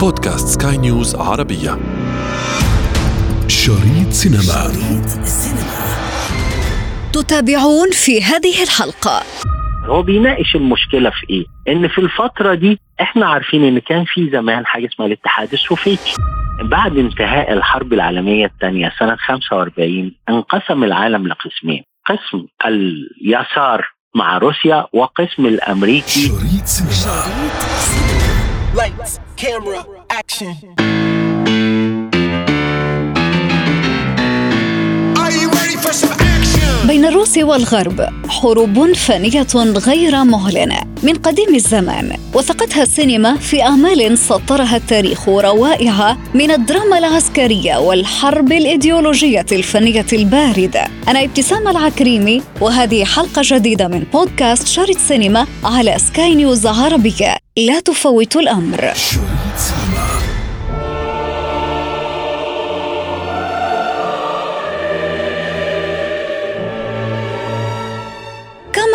بودكاست سكاي نيوز عربية. شريط سينما. شريط تتابعون في هذه الحلقة. هو بيناقش المشكلة في إيه؟ إن في الفترة دي إحنا عارفين إن كان في زمان حاجة اسمها الاتحاد السوفيتي. بعد انتهاء الحرب العالمية الثانية سنة 45 انقسم العالم لقسمين. قسم اليسار مع روسيا وقسم الأمريكي. شريط سينما. Lights, camera, action. بين الروس والغرب حروب فانية غير مهلنة. من قديم الزمان وثقتها السينما في أعمال سطرها التاريخ روائع من الدراما العسكرية والحرب الإيديولوجية الفنية الباردة. أنا ابتسام العكريمي وهذه حلقة جديدة من بودكاست شريط سينما على سكاي نيوز عربية. لا تفوتوا الأمر.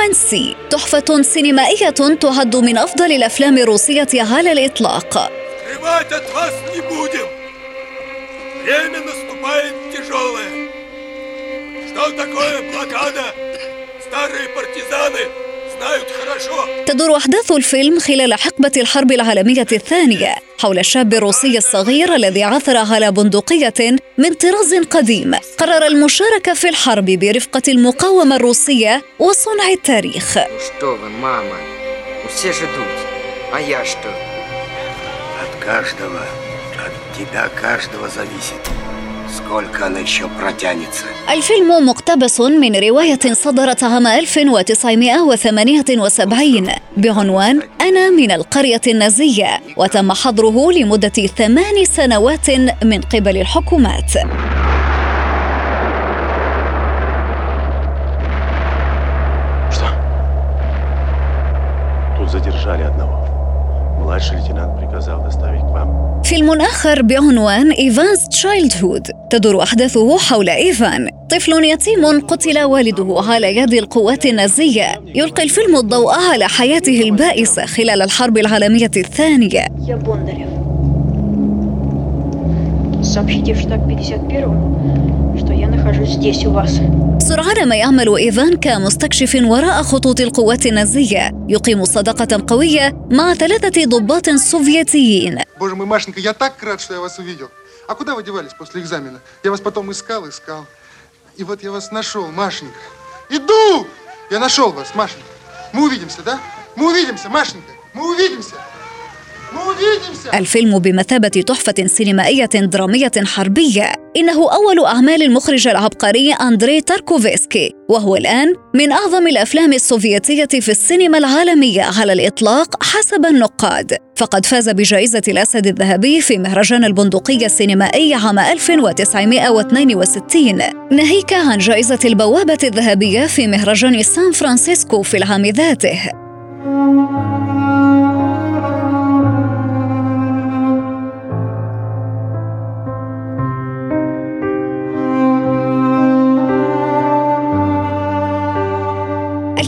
كامانسي تحفة سينمائية تعد من أفضل الأفلام الروسية على الإطلاق Скрывать от вас не будем. Время наступает тяжелое. Что такое блокада? Старые партизаны знают хорошо. تدور أحداث الفيلم خلال حقبة الحرب العالمية الثانية حول الشاب الروسي الصغير الذي عثر على بندقية من طراز قديم قرر المشاركة في الحرب برفقة المقاومة الروسية وصنع التاريخ Ну что вы, мама, ну все ждут. А я что? От каждого, от тебя каждого зависит, сколько она еще протянется. الفيلم مقتبس من رواية صدرت عام 1978 بعنوان أنا من القرية النازية وتم حظره لمدة ثمان سنوات من قبل الحكومات Что? Тут задержали одного. Младший лейтенант приказал доставить к вам. فيلم آخر بعنوان إيفانز تشايلد هود تدور أحداثه حول إيفان طفل يتيم قتل والده على يد القوات النازية يلقي الفيلم الضوء على حياته البائسة خلال الحرب العالمية الثانية Я Бондарев. Сообщите в штаб 51 что я нахожусь здесь у вас. سرعان ما يعمل إيفان كمستكشف وراء خطوط القوات النازية يقيم صداقة قوية مع ثلاثة ضباط سوفيتيين Боже мой, Машенька, я так рад, что я вас увидел. А куда вы девались после экзамена? Я вас потом искал, искал. И вот я вас нашел, Машенька. Иду! Я нашел вас, Машенька. Мы увидимся, да? Мы увидимся, Машенька. Мы увидимся. الفيلم بمثابة تحفة سينمائية درامية حربية. إنه أول أعمال المخرج العبقري أندري تاركوفسكي وهو الآن من أعظم الأفلام السوفيتية في السينما العالمية على الإطلاق حسب النقاد. فقد فاز بجائزة الأسد الذهبي في مهرجان البندقية السينمائي عام 1962 ناهيك عن جائزة البوابة الذهبية في مهرجان سان فرانسيسكو في العام ذاته.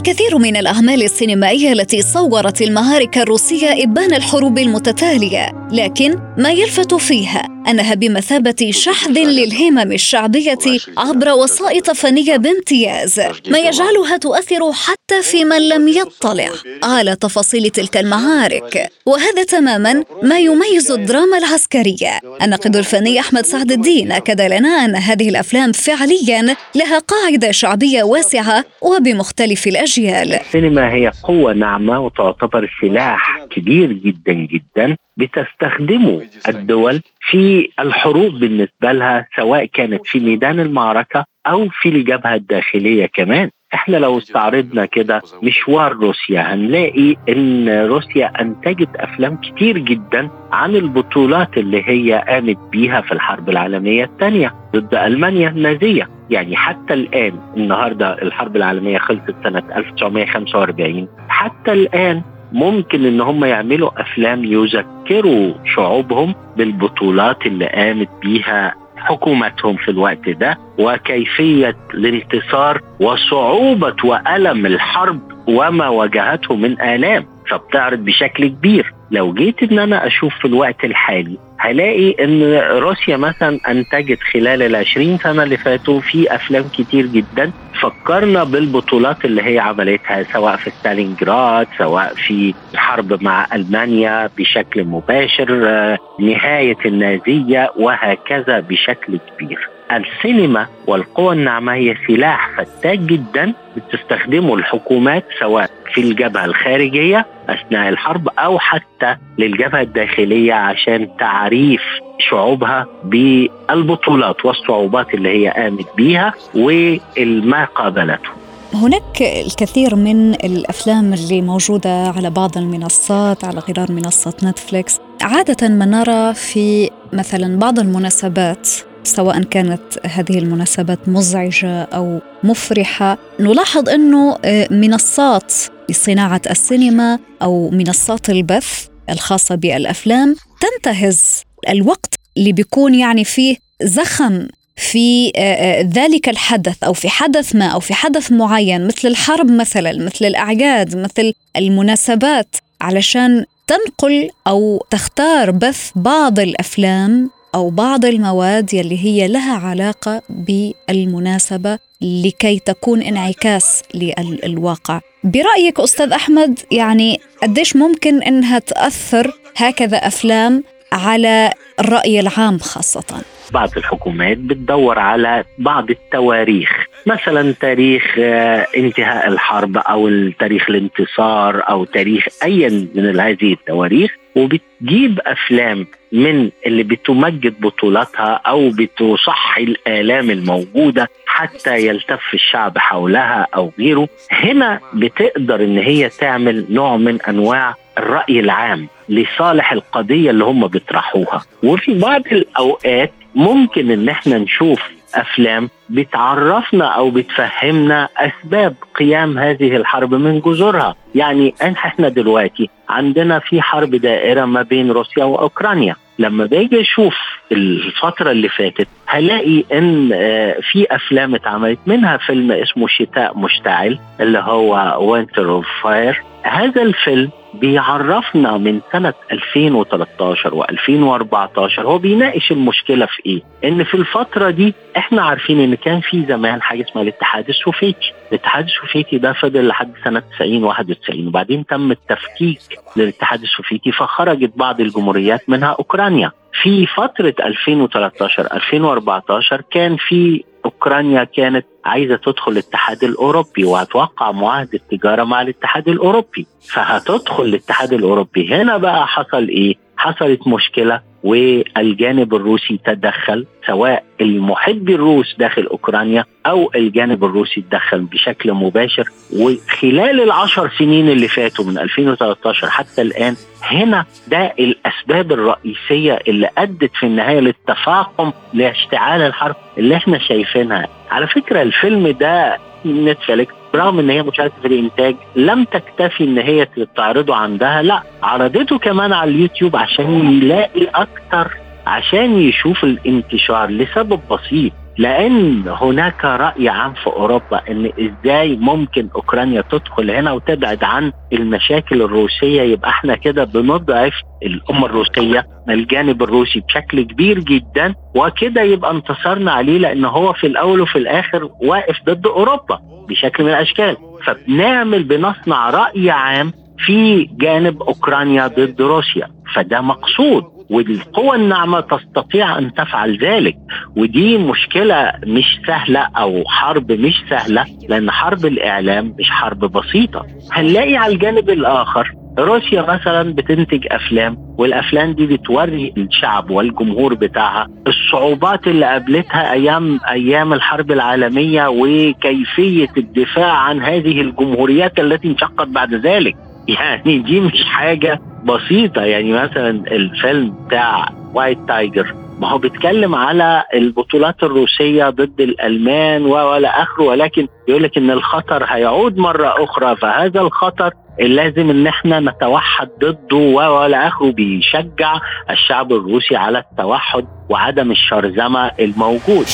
الكثير من الأعمال السينمائية التي صورت المعارك الروسية إبان الحروب المتتالية، لكن ما يلفت فيها؟ أنها بمثابة شحذ للهمم الشعبية عبر وسائط فنية بامتياز، ما يجعلها تؤثر حتى في من لم يطلع على تفاصيل تلك المعارك، وهذا تماما ما يميز الدراما العسكرية. الناقد الفني أحمد سعد الدين أكد لنا أن هذه الأفلام فعليا لها قاعدة شعبية واسعة وبمختلف الأجيال. السينما هي قوة ناعمة وتعتبر سلاح كبير جدا جدا بتستخدمه الدول في الحروب بالنسبة لها سواء كانت في ميدان المعركة أو في الجبهة الداخلية كمان. إحنا لو استعرضنا كده مشوار روسيا هنلاقي إن روسيا أنتجت أفلام كتير جدا عن البطولات اللي هي قامت بيها في الحرب العالمية الثانية ضد ألمانيا النازية. يعني حتى الآن النهارده الحرب العالمية خلصت سنة 1945 حتى الآن ممكن إن هم يعملوا أفلام يذكروا شعوبهم بالبطولات اللي قامت بيها حكومتهم في الوقت ده وكيفية الانتصار وصعوبة وألم الحرب وما واجهته من آلام فبتعرض بشكل كبير. لو جيت إن أنا أشوف في الوقت الحالي هلاقي إن روسيا مثلا أنتجت خلال العشرين سنة اللي فاتوا في أفلام كتير جدا فكرنا بالبطولات اللي هي عملتها سواء في ستالينجراد سواء في الحرب مع ألمانيا بشكل مباشر آه، نهاية النازية وهكذا بشكل كبير. السينما والقوى الناعمه هي سلاح فتاك جدا بتستخدمه الحكومات سواء في الجبهة الخارجية أثناء الحرب أو حتى للجبهة الداخلية عشان تعريف شعوبها بالبطولات والصعوبات اللي هي قامت بيها وما قابلته. هناك الكثير من الأفلام اللي موجودة على بعض المنصات على غرار منصة نتفليكس. عادة ما نرى في مثلا بعض المناسبات سواء كانت هذه المناسبات مزعجة أو مفرحة. نلاحظ إنه آه، منصات لصناعة السينما أو منصات البث الخاصة بالأفلام تنتهز الوقت اللي بيكون يعني فيه زخم في آه، آه، ذلك الحدث أو في حدث ما أو في حدث معين مثل الحرب مثلا مثل الأعياد مثل المناسبات علشان تنقل أو تختار بث بعض الأفلام أو بعض المواد يلي هي لها علاقة بالمناسبة لكي تكون انعكاس للواقع. برأيك أستاذ أحمد يعني قديش ممكن إنها تأثر هكذا أفلام على الرأي العام خاصة؟ بعض الحكومات بتدور على بعض التواريخ مثلا تاريخ آه، انتهاء الحرب أو تاريخ الانتصار أو تاريخ ايا من هذه التواريخ. وبتجيب أفلام من اللي بتمجد بطولاتها أو بتصحي الآلام الموجودة حتى يلتف الشعب حولها أو غيره هنا بتقدر إن هي تعمل نوع من أنواع الرأي العام لصالح القضية اللي هم بيطرحوها. وفي بعض الأوقات ممكن إن إحنا نشوف أفلام بتعرفنا أو بتفهمنا أسباب قيام هذه الحرب من جذورها. يعني إحنا دلوقتي عندنا في حرب دائرة ما بين روسيا وأوكرانيا. لما باجي أشوف الفترة اللي فاتت هلاقي أن آه، في أفلام اتعملت. منها فيلم اسمه شتاء مشتعل اللي هو Winter on Fire هذا الفيلم بيعرفنا من سنة 2013 و2014 هو بيناقش المشكلة في إيه؟ إن في الفترة دي إحنا عارفين إن كان في زمان حاجة اسمها الاتحاد السوفيتي، الاتحاد السوفيتي ده فضل لحد سنة 90 91 وبعدين تم التفكيك للاتحاد السوفيتي فخرجت بعض الجمهوريات منها أوكرانيا. في فترة 2013 2014 كان في أوكرانيا كانت عايزة تدخل الاتحاد الأوروبي وهتوقع معاهدة تجاره مع الاتحاد الأوروبي. فهتدخل الاتحاد الأوروبي. هنا بقى حصل إيه؟ حصلت مشكلة والجانب الروسي تدخل سواء المحب الروس داخل أوكرانيا أو الجانب الروسي تدخل بشكل مباشر. وخلال العشر سنين اللي فاتوا من 2013 حتى الآن هنا ده الأسباب الرئيسية اللي أدت في النهاية للتفاقم لاشتعال الحرب اللي إحنا شايفينها. على فكرة الفيلم ده نتفليكس رغم إن هي مشاركة في الإنتاج لم تكتفي إن هي تعرضه عندها لا عرضته كمان على اليوتيوب عشان يلاقي أكتر عشان يشوف الانتشار لسبب بسيط. لأن هناك رأي عام في أوروبا إن إزاي ممكن أوكرانيا تدخل هنا وتبعد عن المشاكل الروسية. يبقى إحنا كده بنضعف الامه الروسية الجانب الروسي بشكل كبير جدا وكده يبقى انتصرنا عليه لأن هو في الأول وفي الآخر واقف ضد أوروبا بشكل من الأشكال. فبنعمل بنصنع رأي عام في جانب أوكرانيا ضد روسيا. فده مقصود. والقوى الناعمة تستطيع أن تفعل ذلك. ودي مشكلة مش سهلة أو حرب مش سهلة لأن حرب الإعلام مش حرب بسيطة. هنلاقي على الجانب الآخر روسيا مثلا بتنتج أفلام والأفلام دي بتوري الشعب والجمهور بتاعها الصعوبات اللي قابلتها أيام أيام الحرب العالمية وكيفية الدفاع عن هذه الجمهوريات التي انشقت بعد ذلك. يعني دي مش حاجة بسيطة يعني مثلا الفيلم بتاع White Tiger ما هو بيتكلم على البطولات الروسية ضد الألمان ولا آخره ولكن يقول لك إن الخطر هيعود مرة أخرى فهذا الخطر لازم إن إحنا نتوحد ضده ولا آخره بيشجع الشعب الروسي على التوحد وعدم الشرذمة الموجود.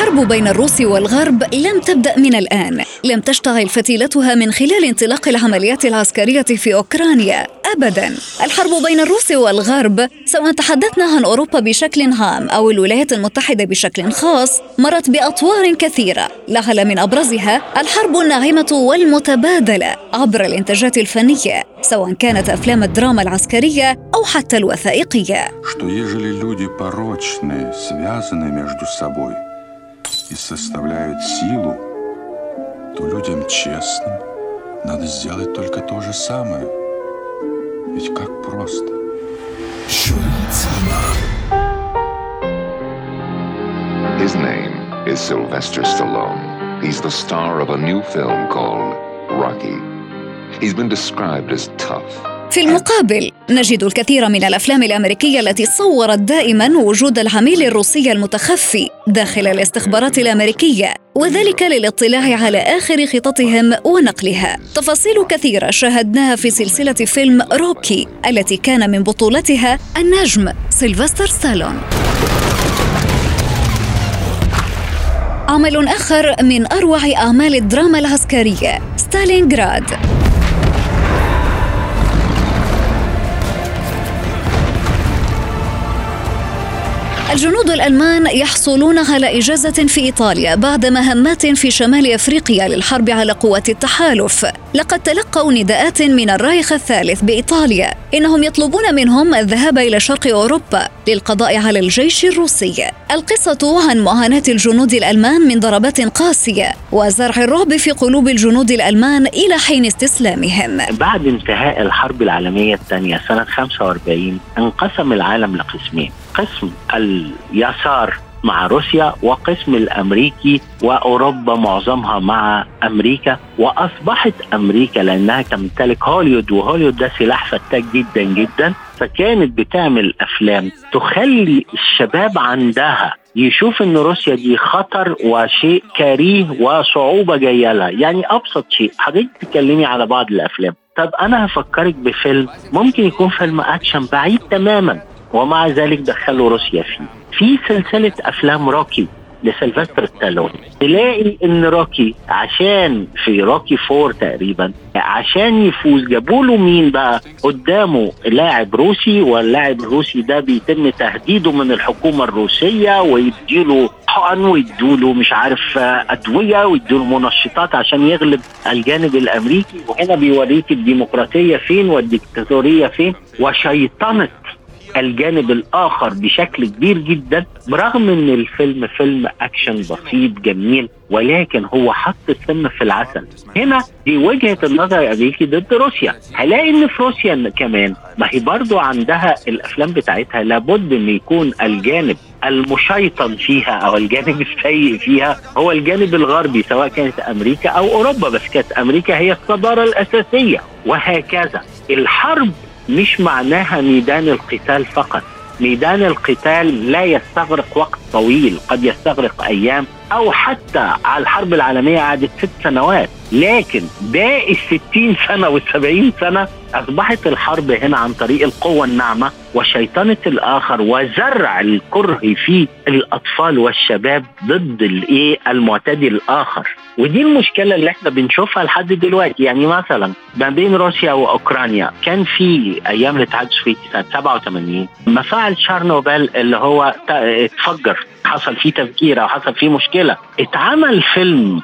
الحرب بين الروس والغرب لم تبدأ من الآن. لم تشتعل فتيلتها من خلال انطلاق العمليات العسكرية في أوكرانيا. أبدا. الحرب بين الروس والغرب سواء تحدثنا عن أوروبا بشكل عام أو الولايات المتحدة بشكل خاص مرت بأطوار كثيرة. لعل من أبرزها الحرب الناعمة والمتبادلة عبر الإنتاجات الفنية سواء كانت أفلام الدراما العسكرية أو حتى الوثائقية. и составляют силу, то людям честным надо сделать только то же самое. Ведь как просто. His name is Sylvester Stallone. He's the star of a new film called Rocky. He's been described as tough, في المقابل نجد الكثير من الأفلام الأمريكية التي صورت دائما وجود العميل الروسي المتخفي داخل الاستخبارات الأمريكية وذلك للاطلاع على آخر خططهم ونقلها. تفاصيل كثيرة شاهدناها في سلسلة فيلم روكي التي كان من بطولتها النجم سيلفستر ستالون. عمل آخر من أروع أعمال الدراما العسكرية ستالينغراد. الجنود الألمان يحصلون على إجازة في إيطاليا بعد مهمات في شمال أفريقيا للحرب على قوات التحالف. لقد تلقوا نداءات من الرايخ الثالث بإيطاليا. إنهم يطلبون منهم الذهاب إلى شرق أوروبا للقضاء على الجيش الروسي. القصة عن معاناة الجنود الألمان من ضربات قاسية وزرع الرعب في قلوب الجنود الألمان إلى حين استسلامهم. بعد انتهاء الحرب العالمية الثانية سنة 45 انقسم العالم لقسمين. قسم اليسار مع روسيا وقسم الأمريكي وأوروبا معظمها مع أمريكا. وأصبحت أمريكا لأنها تمتلك هوليوود وهوليوود ده سلاح فتاك جدا جدا. فكانت بتعمل أفلام تخلي الشباب عندها يشوف إن روسيا دي خطر وشيء كريه وصعوبة جاية لها. يعني أبسط شيء حضرتك تكلمي على بعض الأفلام. طب أنا هفكرك بفيلم ممكن يكون فيلم أكشن بعيد تماما. ومع ذلك دخلوا روسيا فيه. في سلسلة أفلام روكي لسلفستر ستالون. تلاقي إن روكي عشان في روكي four تقريبا عشان يفوز جابوا له مين بقى؟ قدامه لاعب روسي واللاعب الروسي ده بيتم تهديده من الحكومة الروسية ويديله حقن ويديله مش عارف أدوية ويديله منشطات عشان يغلب الجانب الأمريكي. وهنا بيوريك الديمقراطية فين والديكتاتورية فين؟ وشيطنة الجانب الآخر بشكل كبير جدا برغم إن الفيلم فيلم أكشن بسيط جميل ولكن هو حط السم في العسل. هنا دي وجهة النظر الامريكي ضد روسيا. هلاقي إن في روسيا كمان ما هي برضو عندها الأفلام بتاعتها لابد إن يكون الجانب المشيطن فيها أو الجانب السيء فيها هو الجانب الغربي سواء كانت أمريكا أو أوروبا. بس كانت أمريكا هي الصدارة الأساسية وهكذا. الحرب مش معناها ميدان القتال فقط. ميدان القتال لا يستغرق وقت طويل قد يستغرق أيام أو حتى على الحرب العالمية قعدت ست سنوات. لكن باقي الستين سنة والسبعين سنة أصبحت الحرب هنا عن طريق القوة الناعمة وشيطنة الآخر وزرع الكره في الأطفال والشباب ضد الإيه؟ المعتدي الآخر. ودي المشكلة اللي إحنا بنشوفها لحد دلوقتي. يعني مثلا ما بين روسيا وأوكرانيا كان في أيام الاتحاد السوفيتي سنة 87 مفاعل شارنوبل اللي هو اتفجر. حصل فيه تفجير أو حصل فيه مشكلة. اتعمل فيلم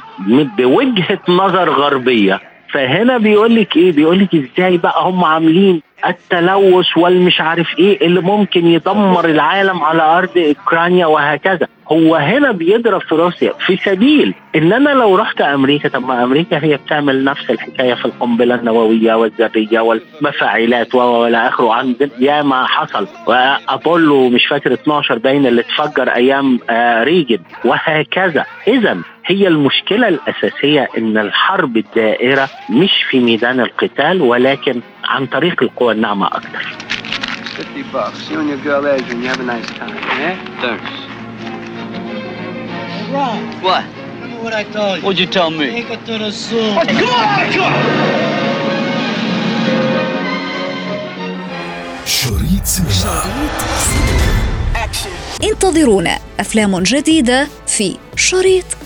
بوجهة نظر غربية فهنا بيقول لك إيه؟ بيقول لك إزاي بقى هم عاملين التلوث والمش عارف إيه اللي ممكن يدمر العالم على أرض أوكرانيا وهكذا. هو هنا بيضرب في روسيا. في سبيل إن أنا لو رحت أمريكا طب ما أمريكا هي بتعمل نفس الحكاية في القنبلة النووية والذرية والمفاعلات وإلى آخره. عند يا ما حصل. وأبولو مش فاكر 12 باين اللي اتفجر أيام آه ريجن. وهكذا. اذا هي المشكلة الأساسية أن الحرب الدائرة مش في ميدان القتال ولكن عن طريق القوى الناعمة أكثر. شريط انتظرونا. أفلام جديدة في شريط